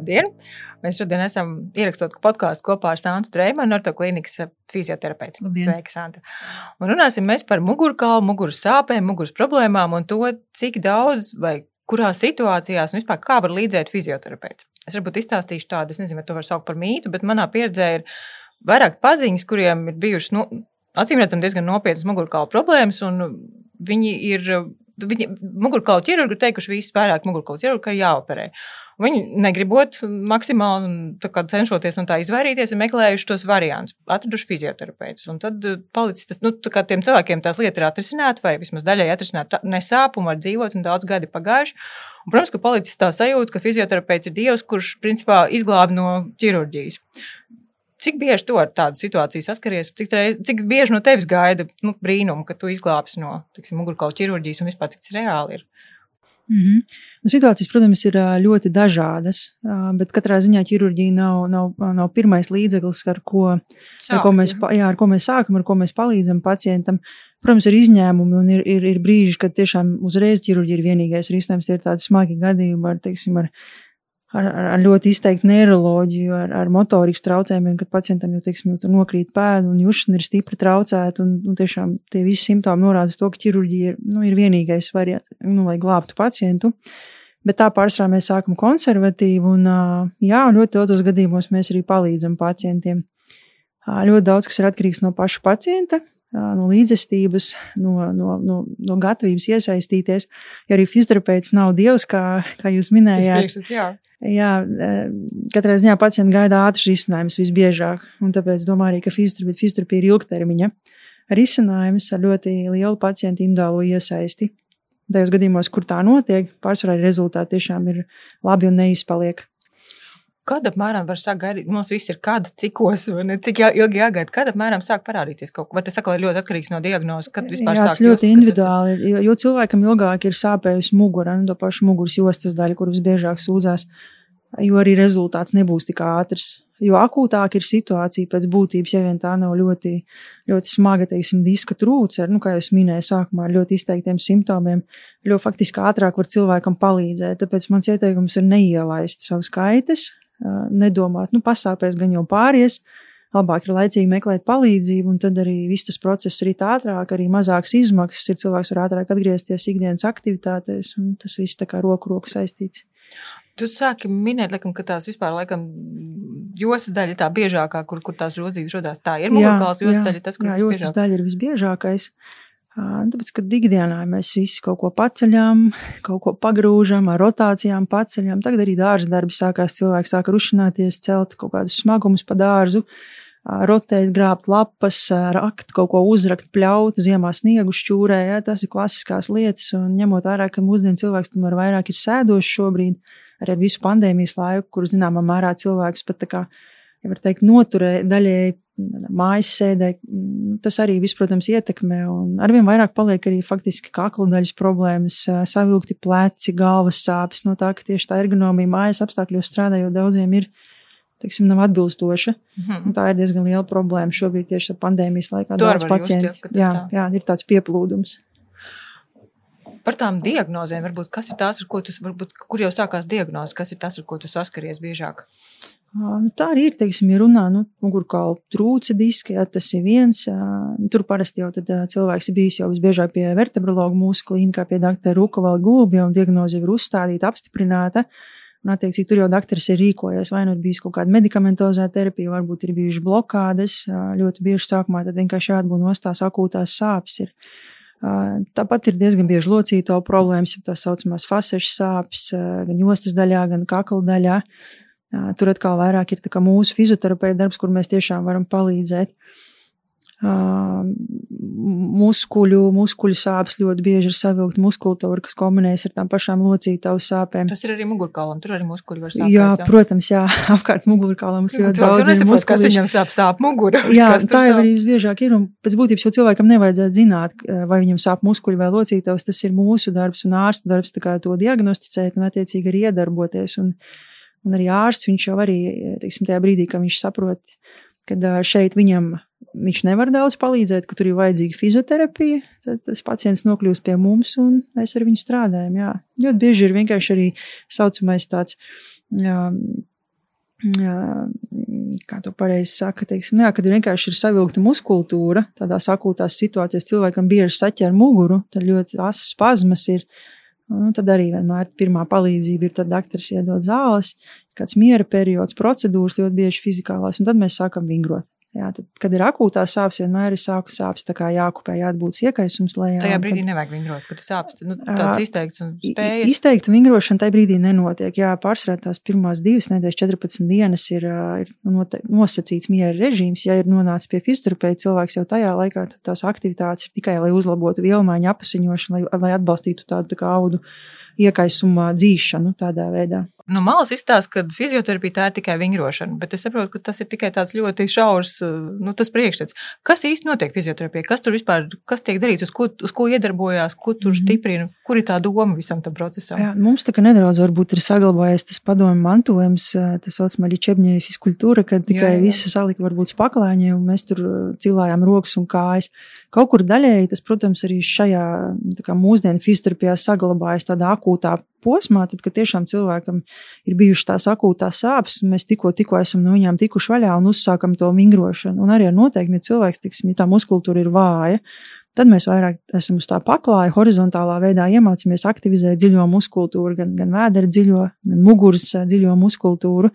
Labdien! Mēs šodien esam ierakstot podkāstu kopā ar Santu Dreimanu, ortoklīnikas fizioterapeitu. Sveika, Santa! Un runāsim mēs par mugurkaulu, muguras sāpēm, muguras problēmām un to, cik daudz vai kurā situācijās un vispār kā var līdzēt fizioterapeits. Es varbūt izstāstīšu tādu, es nezinu, vai to var saukt par mītu, bet manā pieredzē ir vairāk paziņas, kuriem ir bijušas, nu, acīm redzam, diezgan nopietnas mugurkaula problēmas, un viņi ir Viņi mugurkaula ķirurgi ir teikuši, ka visi vairāk mugurkaula ķirurgi ir jāoperē. Viņi negribot maksimāli cenšoties no tā izvairīties, ir meklējuši tos variantus, atraduši fizioterapeitus. Un tad eh, palicis tas, nu, kā tiem cilvēkiem tās lietas ir atrisināta, vai vismaz daļai atrisināta nesāpuma, var dzīvot, un daudz gadi pagājuši. Un, protams, ka palicis tā sajūta, ka fizioterapeits ir dievs, kurš principā izglāb no ķirurģijas. Cik bieži tu ar tādu situāciju saskaries, cik, reiz, cik bieži no tevis gaida nu, brīnumu, ka tu izglābsi no mugurkaula ķirurģijas un vispār cik tas reāli ir? Mm -hmm. nu, situācijas, protams, ir ļoti dažādas, bet katrā ziņā ķirurģija nav, nav, nav pirmais līdzeklis, ar ko, Sākt, ar ko, mēs, jā, ar ko mēs sākam, ar ko mēs palīdzam pacientam. Protams, ir izņēmumi un ir, ir, ir brīži, kad tiešām uzreiz ķirurģija ir vienīgais risinājums. Ir tādi smagi gadījumi ar, teiksim, ar ar, ar ļoti izteiktu neiroloģiju, ar, ar motorikas traucējumiem, kad pacientam jau, teiksim, jau nokrīt pēda un jušana ir stipri traucēta. Un, un tiešām tie visi simptomi norāda uz to, ka ķirurģija ir, nu, ir vienīgais variants, nu, lai glābtu pacientu. Bet tā pārsvarā mēs sākam konservatīvi, un jā, ļoti daudzos gadījumos mēs arī palīdzam pacientiem. Ļoti daudz kas ir atkarīgs no paša pacienta, no līdzestības, no, no, no, no gatavības iesaistīties. Ja arī fizioterapeits nav dievs, kā, kā jūs minējāt. Tas priekšsats, jā. Jā, katrā ziņā pacienti gaida ātrus risinājumus visbiežāk, tāpēc domāju arī, ka fizioterapija, fizioterapija ir ilgtermiņa risinājums ar ļoti lielu pacientu individuālo iesaisti. Tajos gadījumos, kur tā notiek, pārsvarā rezultāti tiešām ir labi un neizpaliek. Kad apmēram var sākt gaidīt? Mums viss ir kad, cikos, un cik ilgi jāgaida. Kad apmēram sāk parādīties kaut kas? Vai tas atkal ir ļoti atkarīgs no diagnozes? Kad vispār Jā, tas ļoti just, individuāli. Ir, jo, jo cilvēkam ilgāk ir sāpējusi mugura, nu, to pašu muguras jostas daļu, kur visbiežāk sūdzās, jo arī rezultāts nebūs tik ātrs. Jo akūtāk ir situācija pēc būtības, ja vien tā nav ļoti, ļoti smaga, teiksim, diska trūce, ar, nu, kā jau minēju, sākumā ar ļoti izteiktiem simptomiem, ļoti faktiski ātrāk var cilvēkam palīdzēt. Tāpēc mans ieteikums ir neielaist savas kaitas, nedomāt, nu, pasāpēs gan jau pāries. Labāk ir laicīgi meklēt palīdzību, un tad arī viss tas process ir ātrāk, arī mazāks izmaksas. Ir cilvēks var ātrāk atgriezties ikdienas aktivitātēs, un tas viss tā kā roku roku saistīts. Tu sāki minēt, laikam, ka tās vispār, laikam, jostas daļa ir tā biežākā, kur, kur tās rodzības rodās. Tā ir mugurkauls jostas daļa, tas, kur jā, jostas daļa ir visbiežākais. Uh, Tāpēc, ka ikdienā mēs visi kaut ko paceļam, kaut ko pagrūžam, ar rotācijām paceļam. Tagad arī dārza darbi sākās, cilvēki sāka rušināties, celt kaut kādus smagumus pa dārzu, rotēt, grābt lapas, rakt, kaut ko uzrakt, pļaut, ziemā sniegu šķūrē. Ja, tas ir klasiskās lietas, un ņemot vērā, ka mūsdienu cilvēks tomēr vairāk ir sēdošs šobrīd, arī ar visu pandēmijas laiku, kur zināmā mērā cilvēks pat tā kā, ja var teikt, noturē daļēji mājas sēdē. Mm, tas arī, viss, protams, ietekmē. Arvien vairāk paliek arī faktiski kakla daļas problēmas, savilkti pleci, galvas sāpes no tā, ka tieši tā ergonomija mājas apstākļos strādājot daudziem ir. Teiksim, nav atbilstoša. Mm -hmm. Tā ir diezgan liela problēma šobrīd, tieši pandēmijas laikā. To daudz pacientu. Jā, tā. jā, ir tāds pieplūdums. Par tām diagnozēm, varbūt, kas ir tās, ar ko tu, varbūt, kur jau sākās diagnoze, kas ir tas, ar ko tu saskaries biežāk? Nu, tā arī ir, teiksim, ja runā, nu, mugurkaula trūce diska, ja tas ir viens. Tur parasti jau tad, cilvēks ir bijis jau visbiežāk pie vertebrologa mūsu klīnikā, pie doktora Rukavala Gulbja, un diagnoze ir uzstādīta, apstiprināta. Un, attiecīgi, tur jau doktors ir rīkojies, vai nu ir bijis kaut kāda medikamentozā terapija, varbūt ir bijušas blokādes. Ļoti bieži sākumā tad vienkārši jāatbūt no tās akūtās sāpes. Ir. Tāpat ir diezgan bieži locīto problēmas, ja tā saucamās fasešu sāpes, gan jostas daļā, gan kakla daļā. Tur atkal vairāk ir mūsu fizioterapeita darbs, kur mēs tiešām varam palīdzēt. Muskuļu, muskuļu sāpes ļoti bieži ir savilkta muskultūra, kas kombinējas ar tām pašām locītavu sāpēm. Tas ir arī mugurkaulam, tur arī muskuļi var sāpēt. Jā, jā. protams, jā, apkārt mugurkaulam mums ļoti daudz ir muskuļu. Kas viņam sāp, sāp mugura? Jā, tā jau arī visbiežāk ir, un pēc būtības jau cilvēkam nevajadzētu zināt, vai viņam sāp muskuļi vai locītavas, tas ir mūsu darbs un ārstu darbs, tā kā to diagnosticēt un attiecīgi arī iedarboties. Un, Un arī ārsts, viņš jau arī, teiksim, tajā brīdī, kad viņš saprot, ka šeit viņam viņš nevar daudz palīdzēt, ka tur ir vajadzīga fizioterapija, tad tas pacients nokļūst pie mums un mēs ar viņu strādājam. Jā. Ļoti bieži ir vienkārši arī saucamais tāds jā, kā tu pareizi saki, teiksim, nu jā, kad vienkārši ir savilkta muskultūra, tādās akūtās situācijās cilvēkam bieži saķer muguru, tad ļoti asas spazmas ir. Nu, tad arī vienmēr pirmā palīdzība ir, tad doktors iedod zāles, kāds miera periods, procedūras ļoti bieži fizikālās, un tad mēs sākam vingrot. Jā, tad, kad ir akūtā sāpes, vienmēr ir sāku sāpes, tā kā jākupē, jāatbūt iekaisums lejā. Tajā brīdī tad, nevajag vingrot, kad ir sāpes, nu, tāds izteikts un spējas. Izteikta vingrošana tajā brīdī nenotiek. Jā, pārsvarā tās pirmās divas nedēļas, 14 dienas ir, ir nosacīts miera režīms. Ja ir nonācis pie fizioterapeita cilvēks jau tajā laikā, tad tās aktivitātes ir tikai, lai uzlabotu vielmaiņu apasiņošanu, lai, lai atbalstītu tādu tā kā audu iekaisuma dzīšanu tādā veidā. No nu, malas izstāsta, ka fizioterapija tā ir tikai vingrošana, bet es saprotu, ka tas ir tikai tāds ļoti šaurs, nu, tas priekšstats. Kas īsti notiek fizioterapijā? Kas tur vispār, kas tiek darīts, uz ko, uz ko iedarbojās, ko tur mm stiprina, kur ir tā doma visam tam procesam? Jā, mums tā kā nedaudz varbūt ir saglabājies tas padomu mantojums, tas sauc maļi čebņēja fiskultūra, kad tikai jā, jā. visu salika varbūt spaklāņi, un mēs tur cilājām rokas un kājas. Kaut kur daļēji tas, protams, arī šajā kā, mūsdienu fizioterapijā saglabājas tādā akūtā posmā, tad, kad tiešām cilvēkam ir bijušas tās akūtās sāpes, un mēs tikko, tikko esam no viņām tikuši vaļā un uzsākam to vingrošanu. Un arī ar noteikumi, ja cilvēks, tiksim, ja tā muskultūra ir vāja, tad mēs vairāk esam uz tā paklāja, horizontālā veidā iemācāmies aktivizēt dziļo muskultūru, gan, gan vēdera dziļo, gan muguras dziļo muskultūru.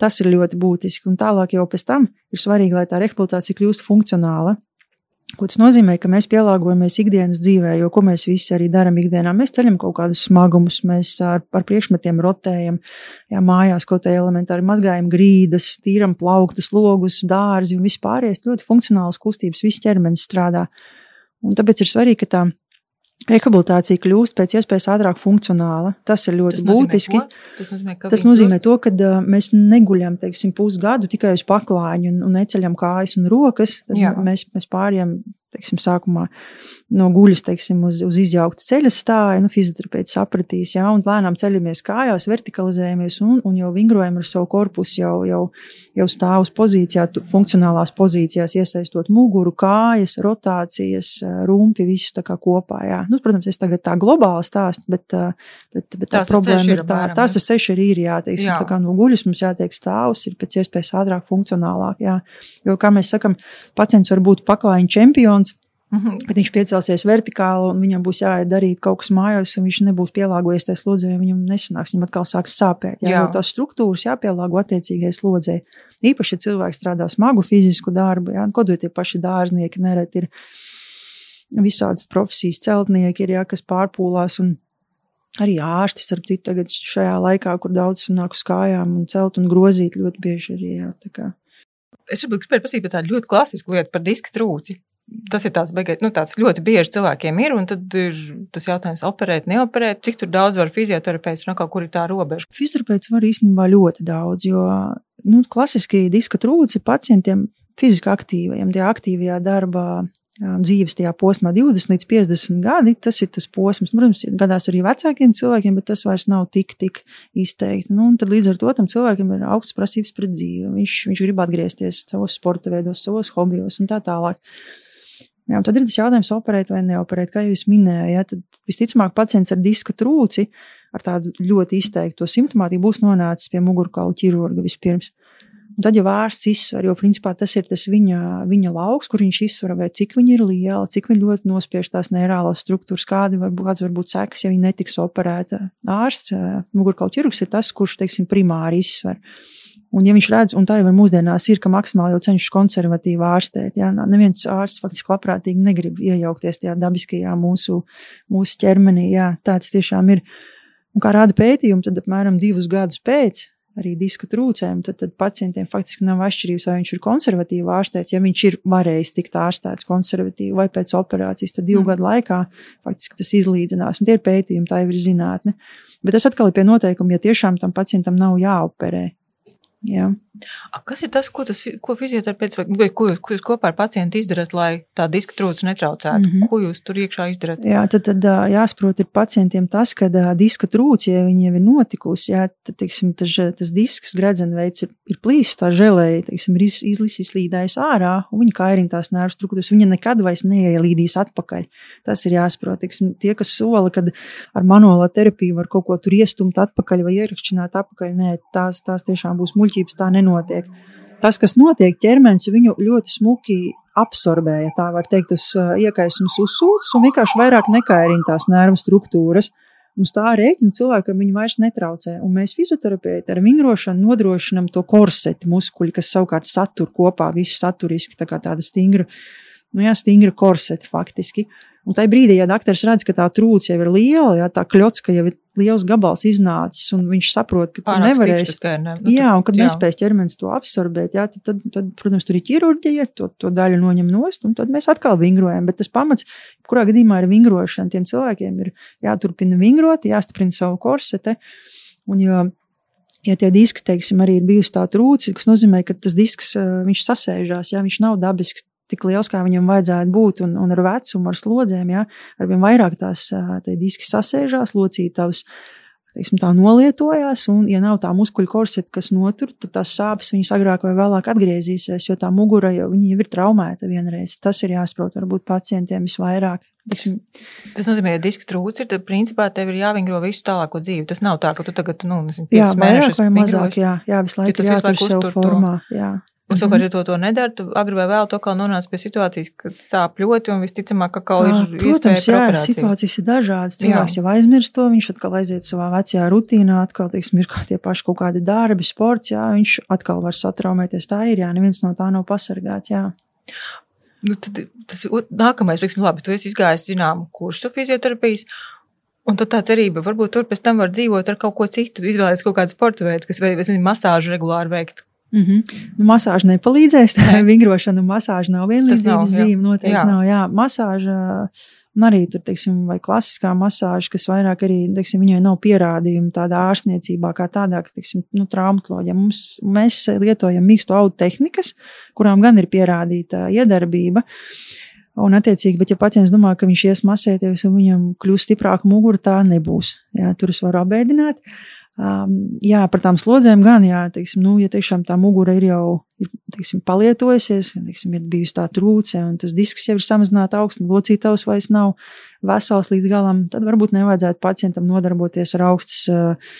Tas ir ļoti būtiski. Un tālāk jau pēc tam ir svarīgi, lai tā rehabilitācija kļūst funkcionāla. Ko tas nozīmē, ka mēs pielāgojamies ikdienas dzīvē, jo ko mēs visi arī darām ikdienā. Mēs ceļam kaut kādus smagumus, mēs ar, ar priekšmetiem rotējam, jā, mājās kaut kādā elementāri mazgājam grīdas, tīram plauktus, logus, dārzi un vispārējais ļoti funkcionāls kustības, viss ķermenis strādā. Un tāpēc ir svarīgi, ka tā Rehabilitācija kļūst pēc iespējas ātrāk funkcionāla. Tas ir ļoti tas būtiski. Tas nozīmē, tas nozīmē to, ka uh, mēs neguļam teiksim, pusgadu tikai uz paklājiņu un, un neceļam kājas un rokas. Mēs, mēs pārējām teiksim, sākumā no guļas teiksim, uz, uz izjaukta ceļa stāja. Nu, fizioterapeits sapratīs, jā, un lēnām ceļamies kājās, vertikalizējamies un, un jau vingrojam ar savu korpusu, jau, jau, jau stāvus pozīcijā, funkcionālās pozīcijās, iesaistot muguru, kājas, rotācijas, rumpi, visu tā kā kopā. Jā. Nu, protams, es tagad tā globāli stāstu, bet, bet, bet tā tās problēma ir tā, tās tas ceļš arī ir, jā, teiksim, jā. tā kā no guļas mums jātiek stāvus, ir pēc iespējas ātrāk funkcionālāk, jā. Jo, kā mēs sakam, pacients var būt paklājiņa čempions, Mm -hmm. Kad viņš piecelsies vertikāli un viņam būs jāiet darīt kaut kas mājās, un viņš nebūs pielāgojies tajā slodzē, viņam nesanāks, viņam atkal sāks sāpēt. Jā, jā. tās struktūras jāpielāgo attiecīgai slodzē. Īpaši, ja cilvēks strādā smagu fizisku darbu, jā, kaut vai tie paši dārznieki nereti ir visādas profesijas celtnieki, ir, jā, kas pārpūlās. Un, Arī ārsti, starp citu, tagad šajā laikā, kur daudz nāk uz kājām un celt un grozīt ļoti bieži arī. Jā, es varbūt gribēju pasīt par tādu ļoti klasisku lietu par diska trūci tas ir tāds, beigais, nu, tāds ļoti bieži cilvēkiem ir, tad ir tas jautājums, operēt, neoperēt, cik daudz var fizioterapeits un kur ir tā robeža. Fizioterapeits var īstenībā ļoti daudz, jo nu, klasiski diska trūci pacientiem fiziski aktīvajiem, tie aktīvajā darbā. Dzīves tajā posmā, 20 līdz 50 gadi, tas ir tas posms. Protams, gadās arī vecākiem cilvēkiem, bet tas vairs nav tik, tik izteikti. Nu, tad līdz ar to tam cilvēkam ir augsts prasības pret dzīvi. Viņš, viņš grib atgriezties savos sporta veidos, savos hobijos un tā tālāk. Jā, tad ir tas jautājums, operēt vai neoperēt. Kā jūs minējāt, tad visticamāk pacients ar diska trūci, ar tādu ļoti izteiktu simptomātiku, būs nonācis pie mugurkaula ķirurga vispirms. Un tad jau ārsts izsver, jo principā tas ir tas viņa, viņa lauks, kur viņš izsver, cik viņa ir liela, cik viņa ļoti nospiež tās neirālās struktūras, kādi var kāds var būt sekas, ja viņa netiks operēta. Ārsts, mugurkaula ķirurgs ir tas, kurš, teiksim, primāri izsver. Un, ja viņš redz, un tā jau ir mūsdienās, ir, ka maksimāli jau cenšas konservatīvi ārstēt. Jā, neviens ārsts faktiski labprātīgi negrib iejaukties tajā dabiskajā mūsu, mūsu ķermenī. Jā, tāds tiešām ir. Un kā rāda pētījumi, tad apmēram divus gadus pēc arī diska trūcēm, tad, tad pacientiem faktiski nav atšķirības, vai viņš ir konservatīvi ārstēts. Ja viņš ir varējis tikt ārstēts konservatīvi vai pēc operācijas, tad divu mm. gadu laikā faktiski tas izlīdzinās. Un tie ir pētījumi, tā jau ir zinātne. Bet tas atkal ir pie noteikuma, ja tiešām tam pacientam nav jāoperē. Jā. A, kas ir tas, ko, tas, ko fizioterapeits vai, vai ko, ko jūs kopā ar pacientu izdarat, lai tā diska trūcis netraucētu? Mm -hmm. Ko jūs tur iekšā izdarat? Jā, tad, tad jāsaprot ir pacientiem tas, ka diska trūcis, ja viņi jau ir notikusi, jā, tad, teiksim, tas, tas disks gredzenveids ir, ir plīsis, tā žēlēja, teiksim, ir izlīdājis ārā, un viņa kairina tās nervu struktūras, viņa nekad vairs neielīdīs atpakaļ. Tas ir jāsaprot, teiksim, tie, kas sola, kad ar manuālo terapiju var kaut ko tur iestumt atpakaļ vai ierakšķināt atpakaļ, nē, tās, tās tiešām būs muļķības muļķības tā nenotiek. Tas, kas notiek, ķermenis viņu ļoti smuki absorbē, ja tā var teikt, tas iekaisums uzsūcas un vienkārši vairāk nekairina tās nervu struktūras. Uz tā rēķina cilvēkam viņa vairs netraucē. Un mēs fizioterapeiti ar vingrošanu nodrošinām to korseti muskuļi, kas savukārt satur kopā visu saturiski, tā kā tāda stingra, nu jā, stingra korseti faktiski. Un tajā brīdī, ja doktors redz, ka tā trūce jau ir liela, ja tā kļūts, ka jau ir liels gabals iznācis, un viņš saprot, ka tu nevarēsi. Ne, nu, jā, un kad jā. nespēs ķermenis to absorbēt, jā, tad, tad, tad, protams, tur ir ķirurģija, to, to daļu noņem nost, un tad mēs atkal vingrojam. Bet tas pamats, kurā gadījumā ir vingrošana, tiem cilvēkiem ir jāturpina vingrot, jāstiprina savu korsete. Un, jo, ja tie diski, teiksim, arī ir bijusi tā trūce, kas nozīmē, ka tas disks, viņš sasēžās, ja viņš nav dabisks tik liels, kā viņam vajadzētu būt, un, un ar vecumu, ar slodzēm, ja, arvien vairāk tās diski sasēžās, locītavas. Teiksim, tā nolietojās, un, ja nav tā muskuļu korseta, kas notur, tad tās sāpes viņas agrāk vai vēlāk atgriezīsies, jo tā mugura jau, jau ir traumēta vienreiz. Tas ir jāsaprot, varbūt pacientiem visvairāk. Tas, tas nozīmē, ja diska trūcis ir, tad principā tev ir jāvingro visu tālāko dzīvi. Tas nav tā, ka tu tagad, nu, nezinu, jā, vairāk vai mazāk, jā, jā, visu laiku, jā, tas visu laiku sev formā. Jā. Un, savukārt, ja to, to nedara, tad agri vai vēl to kā nonāc pie situācijas, kad sāp ļoti un visticamāk, ka kaut ir Protams, jā, situācijas ir dažādas. Cilvēks jā. jau aizmirst to, viņš atkal aiziet savā vecajā rutīnā, atkal, teiksim, ir kā tie paši kaut kādi darbi, sports, jā, viņš atkal var satraumēties. Tā ir, jā, neviens no tā nav pasargāts, jā. Nu, tad, tas ir nākamais, teiksim, labi, tu esi izgājis, zinām, kursu fizioterapijas, Un tad tā cerība, varbūt tur pēc tam var dzīvot ar kaut ko citu, izvēlēties kaut kādu sporta veidu, kas vai, vai zini, masāžu regulāri veikt, Mm -hmm. nu, masāža nepalīdzēs. Tā ir vingrošana, un masāža nav vienlīdzības zīme. Noteikti jā. nav. Jā, masāža. Un arī tur, teiksim, vai klasiskā masāža, kas vairāk arī, teiksim, viņai nav pierādījumi tādā ārstniecībā, kā tādā, ka, teiksim, nu, traumatoloģija. Mums, mēs lietojam mīkstu audu tehnikas, kurām gan ir pierādīta iedarbība. Un, attiecīgi, bet, ja pacients domā, ka viņš ies masēties un viņam kļūs stiprāka mugura, tā nebūs. Jā, tur es varu apbēdināt. Um, jā, par tām slodzēm gan, jā, teiksim, nu, ja tiešām tā mugura ir jau ir, teiksim, palietojusies, teiksim, ir bijusi tā trūce un tas disks jau ir samazināts augsts, locītavs vairs nav vesels līdz galam, tad varbūt nevajadzētu pacientam nodarboties ar augstas uh,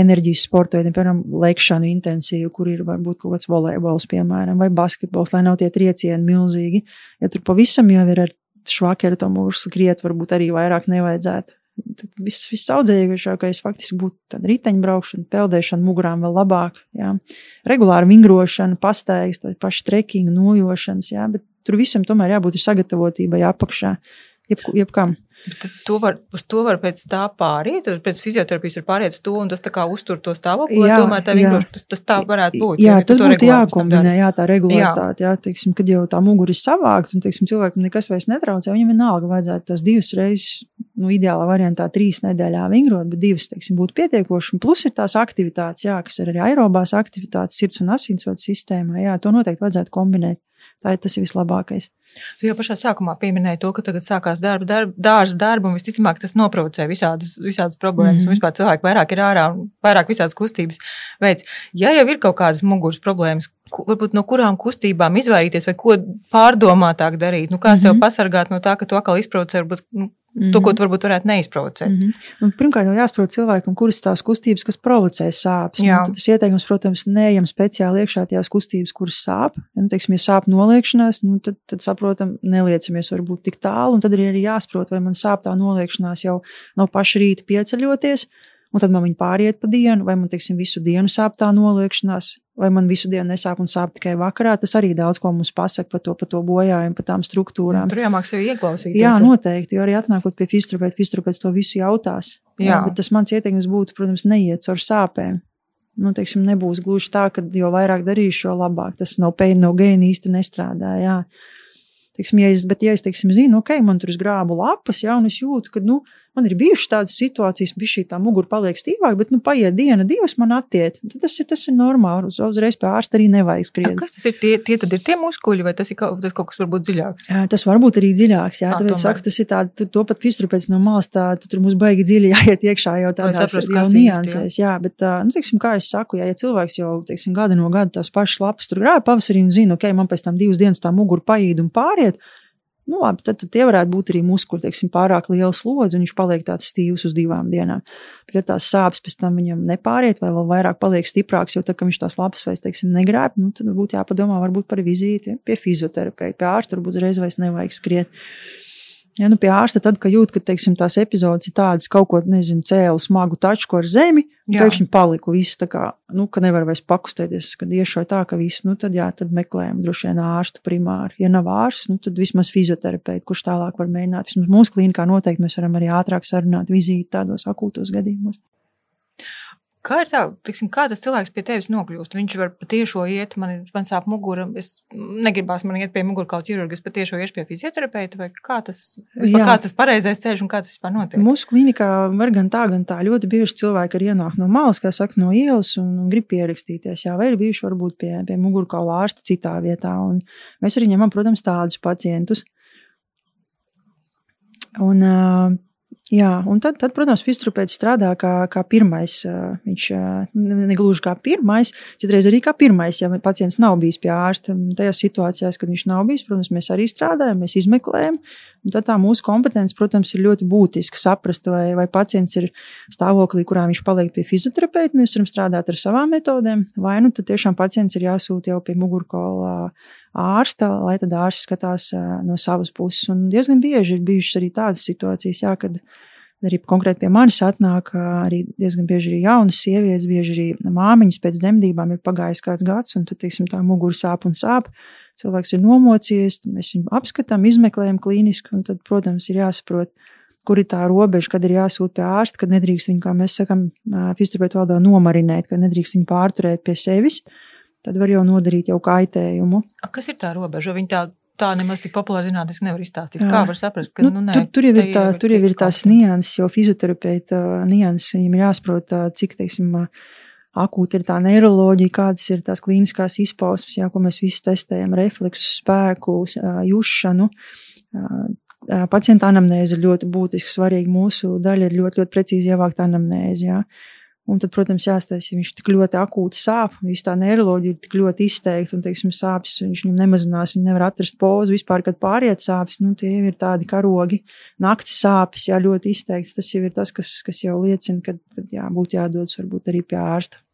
enerģijas sporta veidiem, piemēram, lekšanu intensīvu, kur ir varbūt kaut kāds volejbols, piemēram, vai basketbols, lai nav tie triecieni milzīgi. Ja tur pavisam jau ir ar švakeru to mūžu skriet, varbūt arī vairāk nevajadzētu. Viss, viss audzējušākais faktiski būtu riteņbraukšana, peldēšana, mugurām vēl labāk. Jā. Regulāra vingrošana, pastaigas, paši trekingi, nojošanas, jā, bet tur visam tomēr jābūt sagatavotībai apakšā, jeb, jebkam. Bet to var, uz to var pēc tā pāriet, pēc fizioterapijas var pāriet uz to, un tas tā kā uztur to stāvokli, jā, tomēr tā vienkārši tas, tas tā varētu būt. Jā, tas būtu jākombinē, jā, tā regulāritāte, jā. jā, teiksim, kad jau tā mugura ir savākta, un, teiksim, cilvēkam nekas vairs netraucē, viņam vienalga vajadzētu tās divas reizes, nu, ideālā variantā trīs nedēļā vingrot, bet divas, teiksim, būtu pietiekoši, un plus ir tās aktivitātes, jā, kas ir arī aerobās aktivitātes, sirds un asinsvadu sistēmā, jā, to noteikti vajadzētu kombinēt. Tā ir tas vislabākais. Tu jau pašā sākumā pieminēji to, ka tagad sākās darba, darba, dārza darba, un visticamāk tas noprovocē visādas, visādas problēmas, mm -hmm. vispār cilvēki vairāk ir ārā un vairāk visādas kustības veids. Ja jau ir kaut kādas muguras problēmas, varbūt no kurām kustībām izvairīties vai ko pārdomātāk darīt, nu kā mm -hmm. sev mhm. pasargāt no tā, ka to atkal izprovocē, varbūt nu, Mm -hmm. To, ko tu varbūt varētu neizprovocēt. Mm -hmm. Un, pirmkārt, jau jāsaprot cilvēkam, kuras tās kustības, kas provocē sāpes. Nu, tas ieteikums, protams, neejam speciāli iekšā tajās kustības, kuras sāp. Ja, nu, teiksim, ja sāp noliekšanās, nu, tad, tad saprotam, neliecamies varbūt tik tālu. Un tad arī ir jāsaprot, vai man sāp tā noliekšanās jau no paša rīta pieceļoties, un tad man viņa pāriet pa dienu, vai man, teiksim, visu dienu sāp tā noliekšanās vai man visu dienu nesāp un sāp tikai vakarā. Tas arī daudz ko mums pasaka par to, par to bojājumu, par tām struktūrām. Tur jāmāk sevi ieklausīties. Jā, noteikti, jo arī atnākot pie fizioterapeita, fizioterapeits to visu jautās. Jā. jā, bet tas mans ieteikums būtu, protams, neiet caur sāpēm. Nu, teiksim, nebūs gluži tā, ka jo vairāk darīšu, jo labāk. Tas no pain, no gain īsti nestrādā. Jā. Teiksim, ja es, bet, ja es teiksim, zinu, ok, man tur ir grābu lapas, jā, un es jūtu, ka, nu, Man ir bijušas tādas situācijas, ka šī tā mugura paliek stīvāka, bet nu, paiet diena, divas man attiek. Tas ir, tas ir normāli. Uz, uzreiz pie ārsta arī nevajag skriet. Kas tas ir? Tie, tie tad ir tie muskuļi, vai tas ir kaut, tas kaut kas varbūt dziļāks? Jā, tas var būt arī dziļāks. Jā, tāpēc saku, tas ir tā, tu, to pat fizioterapeits no malas, tā, tu tur mums baigi dziļi jāiet iekšā jau tādās niansēs. Jā, bet, nu, teiksim, kā es saku, jā, ja cilvēks jau, teiksim, gada no gada tās pašas lapas tur grāja pavasarī un zina, ok, man pēc tam divas dienas tā mugura paīd un pāriet, nu, labi, tad, tad tie varētu būt arī muskuļi, teiksim, pārāk liela slodze, un viņš paliek tāds stīvs uz divām dienām. Bet, ja tās sāpes pēc tam viņam nepāriet, vai vēl vairāk paliek stiprāks, jo tā, ka viņš tās lapas vairs, teiksim, negrāb, nu, tad būtu jāpadomā varbūt par vizīti pie fizioterapeita, pie ārsta, varbūt uzreiz vairs nevajag skriet. Ja, nu, pie ārsta tad, kad jūt, ka teiksim, tās epizodes ir tādas, kaut ko nezinu, cēlu smagu tačku ar zemi, pēkšņi paliku viss tā kā, nu, ka nevar vairs pakustēties, kad iešauj tā, ka viss, nu, tad jā, tad meklējam droši vien ārstu primāri. Ja nav ārsts, nu, tad vismaz fizioterapeitu, kurš tālāk var mēģināt. Vismaz mūsu klīnikā noteikti mēs varam arī ātrāk sarunāt vizīti tādos akūtos gadījumos. Kā tā, tiksim, kā tas cilvēks pie tevis nokļūst? Viņš var patiešo iet, man, man sāp mugura, es negribās man iet pie mugurkaula ķirurga, es patiešo iešu pie fizioterapeita, vai kā tas, vispār, kāds tas pareizais ceļš un kā tas vispār notiek? Mūsu klinikā var gan tā, gan tā. Ļoti bieži cilvēki ir ienāk no malas, kā saka, no ielas un, un grib pierakstīties. Jā, vai ir bijuši varbūt pie, pie mugurkaula ārsta citā vietā. Un mēs arī ņemam, protams, tādus pacientus. Un, uh, Jā, un tad, tad protams, fizioterapeits strādā kā, kā pirmais. Viņš ne gluži kā pirmais, citreiz arī kā pirmais, ja pacients nav bijis pie ārsta. Tajās situācijās, kad viņš nav bijis, protams, mēs arī strādājam, mēs izmeklējam. Tad tā mūsu kompetence, protams, ir ļoti būtiska saprast, vai, vai pacients ir stāvoklī, kurā viņš paliek pie fizioterapeita. Mēs varam strādāt ar savām metodēm, vai nu tad tiešām pacients ir jāsūta jau pie mugurkaula ārsta, lai tad ārsts skatās no savas puses. Un diezgan bieži ir bijušas arī tādas situācijas, jā, kad arī konkrēti pie manis atnāk arī diezgan bieži arī jaunas sievietes, bieži arī māmiņas pēc dzemdībām ir pagājis kāds gads, un tad, teiksim, tā mugura sāp un sāp. Cilvēks ir nomocījies, mēs viņu apskatām, izmeklējam klīniski, un tad, protams, ir jāsaprot, kur ir tā robeža, kad ir jāsūt pie ārsta, kad nedrīkst viņu, kā mēs sakām, fizioterapeitu valodā nomarinēt, kad nedrīkst viņu pārturēt pie sevis. Tad var jau nodarīt jau kaitējumu. A, kas ir tā robeža? Viņa tā, tā nemaz tik populāra zinātnē nevar izstāstīt. Jā. Kā var saprast, ka nu, nu, nē, tur, tur jau ir, tā, tur jau ir tās nianses, jo fizioterapeita nianses viņam ir jāsaprot, cik, teiksim, akūti ir tā neiroloģija, kādas ir tās klīniskās izpausmes, jā, ko mēs visi testējam, refleksu, spēku, jušanu. Pacienta anamnēze ir ļoti būtiski svarīga. Mūsu daļa ir ļoti, ļoti precīzi ievākta anamnēze. Jā. Un tad, protams, jāstāsta, ja viņš tik ļoti akūti sāp, un viss tā neiroloģija ir tik ļoti izteikta, un, teiksim, sāpes viņš viņam nemazinās, viņš nevar atrast pozu vispār, kad pāriet sāpes, nu, tie ir tādi karogi, nakts sāpes, jā, ļoti izteikts. Tas jau ir tas, kas, kas jau liecina, ka, jā, būtu jādodas varbūt arī pie ārsta.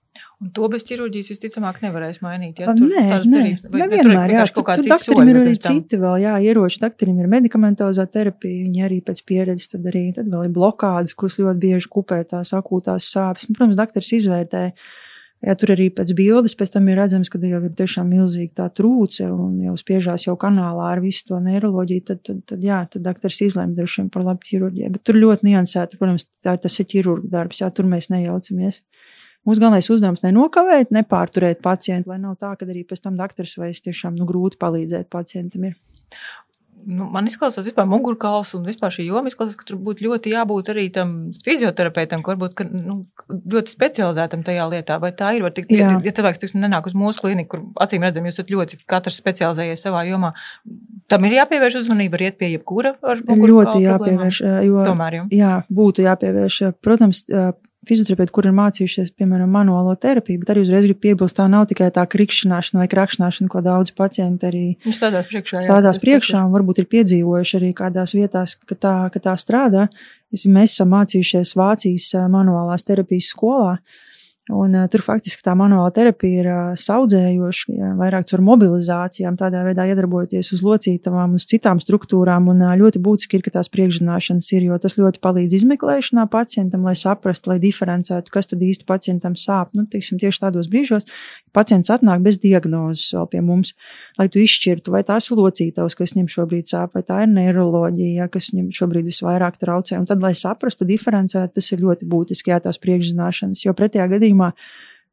Un to bez ķirurģijas visticamāk nevarēs mainīt. Ja? Tur, nē, nē, vai, nevienmēr. Jā, tur, tur daktarim ir arī citi vēl, jā, ieroči. Daktarim ir medikamentozā terapija, viņi arī pēc pieredzes tad arī, tad vēl ir blokādes, kuras ļoti bieži kupē tās akūtās sāpes. Nu, protams, daktars izvērtē. Jā, tur arī pēc bildes pēc tam ir redzams, ka jau ir tiešām milzīga tā trūce un jau spiežās jau kanālā ar visu to neiroloģiju, tad, tad, tad jā, tad daktars izlēma droši vien par labu ķirurģiju. Bet tur ļoti niansēti, protams, tā, tas ir ķirurga darbs, jā, tur mēs nejaucamies. Mūsu galvenais uzdevums nenokavēt, nepārturēt pacientu, lai nav tā, ka arī pēc tam doktors vai es tiešām nu, grūti palīdzēt pacientam. Ir. Nu, man izklausās, vispār mugurkauls un vispār šī joma izklausās, ka tur būtu ļoti jābūt arī tam fizioterapeitam, kur varbūt ka, nu, ļoti specializētam tajā lietā. Vai tā ir? Tik, ja, ja cilvēks tiksim, nenāk uz mūsu klīniku, kur acīm redzam, jūs esat ļoti katrs specializējies savā jomā, tam ir jāpievērš uzmanība, arī pie jebkura ar mugurkaulu. Ļoti jāpievērš, jo, Tomēr, jo. jā, būtu jāpievērš. Protams, fizioterapeiti, kur ir mācījušies, piemēram, manuālo terapiju, bet arī uzreiz gribu piebilst, tā nav tikai tā krikšķināšana vai krakšņāšana, ko daudz pacienti arī nu, stādās priekšā. Jā, stādās priekšā un varbūt ir piedzīvojuši arī kādās vietās, ka tā, ka tā strādā. Mēs esam mācījušies Vācijas manuālās terapijas skolā. Un, uh, tur faktiski tā manuāla terapija ir uh, saudzējoša, ja, vairāk caur mobilizācijām, tādā veidā iedarbojoties uz locītavām, uz citām struktūrām. Un, uh, ļoti būtiski ir, ka tās priekšzināšanas ir, jo tas ļoti palīdz izmeklēšanā pacientam, lai saprastu, lai diferencētu, kas tad īsti pacientam sāp. Nu, teiksim, tieši tādos brīžos, pacients atnāk bez diagnozes vēl pie mums, lai tu izšķirtu, vai tās ir locītavas, kas viņam šobrīd sāp, vai tā ir neiroloģija, ja, kas viņam šobrīd visvairāk traucē. Un tad, lai saprastu, diferencētu, tas ir ļoti būtiski, jā, tās priekšzināšanas, jo pretējā gadījumā gadījumā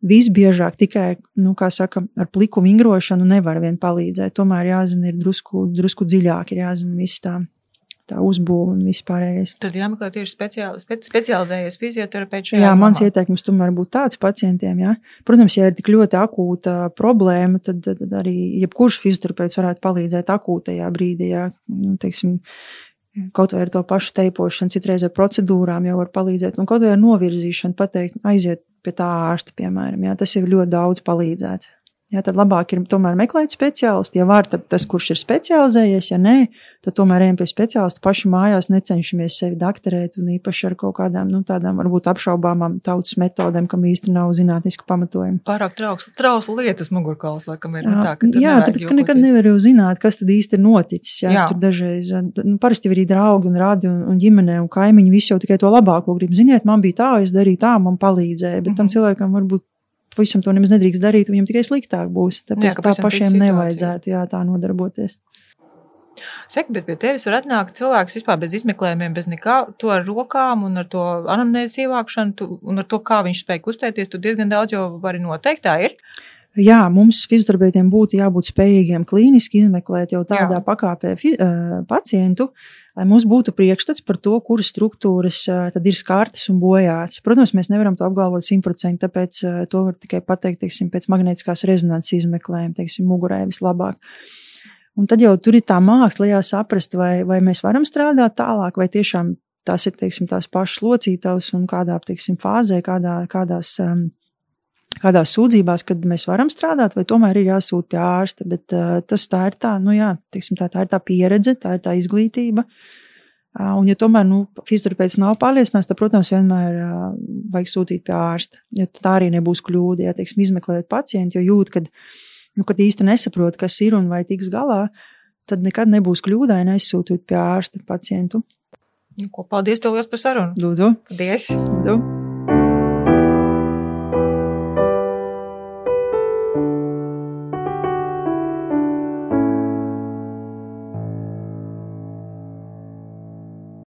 visbiežāk tikai, nu, saka, ar pliku vingrošanu nevar vien palīdzēt. Tomēr jāzina, ir drusku, drusku dziļāk, ir jāzina viss tā. Tā uzbūve un vispārējais. Tad jāmeklē tieši speciāli, spe, specializējies fizioterapeits. Jā, mans jomā. ieteikums tomēr būtu tāds pacientiem. Jā. Protams, ja ir tik ļoti akūta problēma, tad, tad arī jebkurš fizioterapeits varētu palīdzēt akūtajā brīdī. Jā. Nu, teiksim, Kaut vai ar to pašu teipošanu, citreiz ar procedūrām jau var palīdzēt, un kaut vai ar novirzīšanu pateikt, aiziet pie tā ārsta, piemēram. Jā, tas jau ļoti daudz palīdzētu. Jā, tad labāk ir tomēr meklēt speciālistu. Ja var, tad tas, kurš ir specializējies, ja nē, tad tomēr ejam pie speciālista paši mājās, necenšamies sevi doktorēt un īpaši ar kaut kādām nu, tādām varbūt apšaubāmām tautas metodēm, kam īsti nav zinātniski pamatojumi. Pārāk trausla, trausla lietas mugurkauls, laikam ir. Nu, tā, jā, tāpēc, ka nekad nevar jau zināt, kas tad īsti ir noticis. Jā, jā. Tur dažreiz, nu, parasti arī draugi un radi un, un ģimene un kaimiņi visi jau tikai to labāko grib. Ziniet, man bija tā, es darīju tā, man palīdzēja, bet mm -hmm. tam mhm. cilvēkam varbūt pavisam to nemaz nedrīkst darīt, viņam tikai sliktāk būs. Tāpēc jā, tā pašiem nevajadzētu jā, tā nodarboties. Saka, bet pie tevis var atnākt cilvēks vispār bez izmeklējumiem, bez nekā. To ar rokām un ar to anamnēzes ievākšanu tu, un ar to, kā viņš spēj kustēties, tu diezgan daudz jau vari noteikt. Tā ir. Jā, mums fizioterapeitiem būtu jābūt spējīgiem klīniski izmeklēt jau tādā Jā. pakāpē fi, uh, pacientu, lai mums būtu priekšstats par to, kuras struktūras uh, tad ir skārtas un bojātas. Protams, mēs nevaram to apgalvot simtprocentīgi, tāpēc uh, to var tikai pateikt teiksim, pēc magnētiskās rezonanses izmeklējuma, teiksim, mugurē vislabāk. Un tad jau tur ir tā māksla, lai saprast, vai, vai mēs varam strādāt tālāk, vai tiešām tās ir teiksim, tās pašas locītavas un kādā teiksim, fāzē, kādā, kādās. Um, kādās sūdzībās, kad mēs varam strādāt, vai tomēr ir jāsūt pie ārsta. Bet uh, tas tā ir tā, nu jā, teiksim, tā, tā ir tā pieredze, tā ir tā izglītība. Uh, un, ja tomēr nu, fizioterapeits nav pārliecināts, tad, protams, vienmēr uh, vajag sūtīt pie ārsta. Jo tā arī nebūs kļūda, ja teiksim, izmeklējot pacientu, jo jūt, kad, nu, kad īsti nesaprot, kas ir un vai tiks galā, tad nekad nebūs kļūdaini aizsūtīt pie ārsta pacientu. Nu, ko, paldies, tev liels par sarunu. Lūdzu. Paldies. Lūdzu.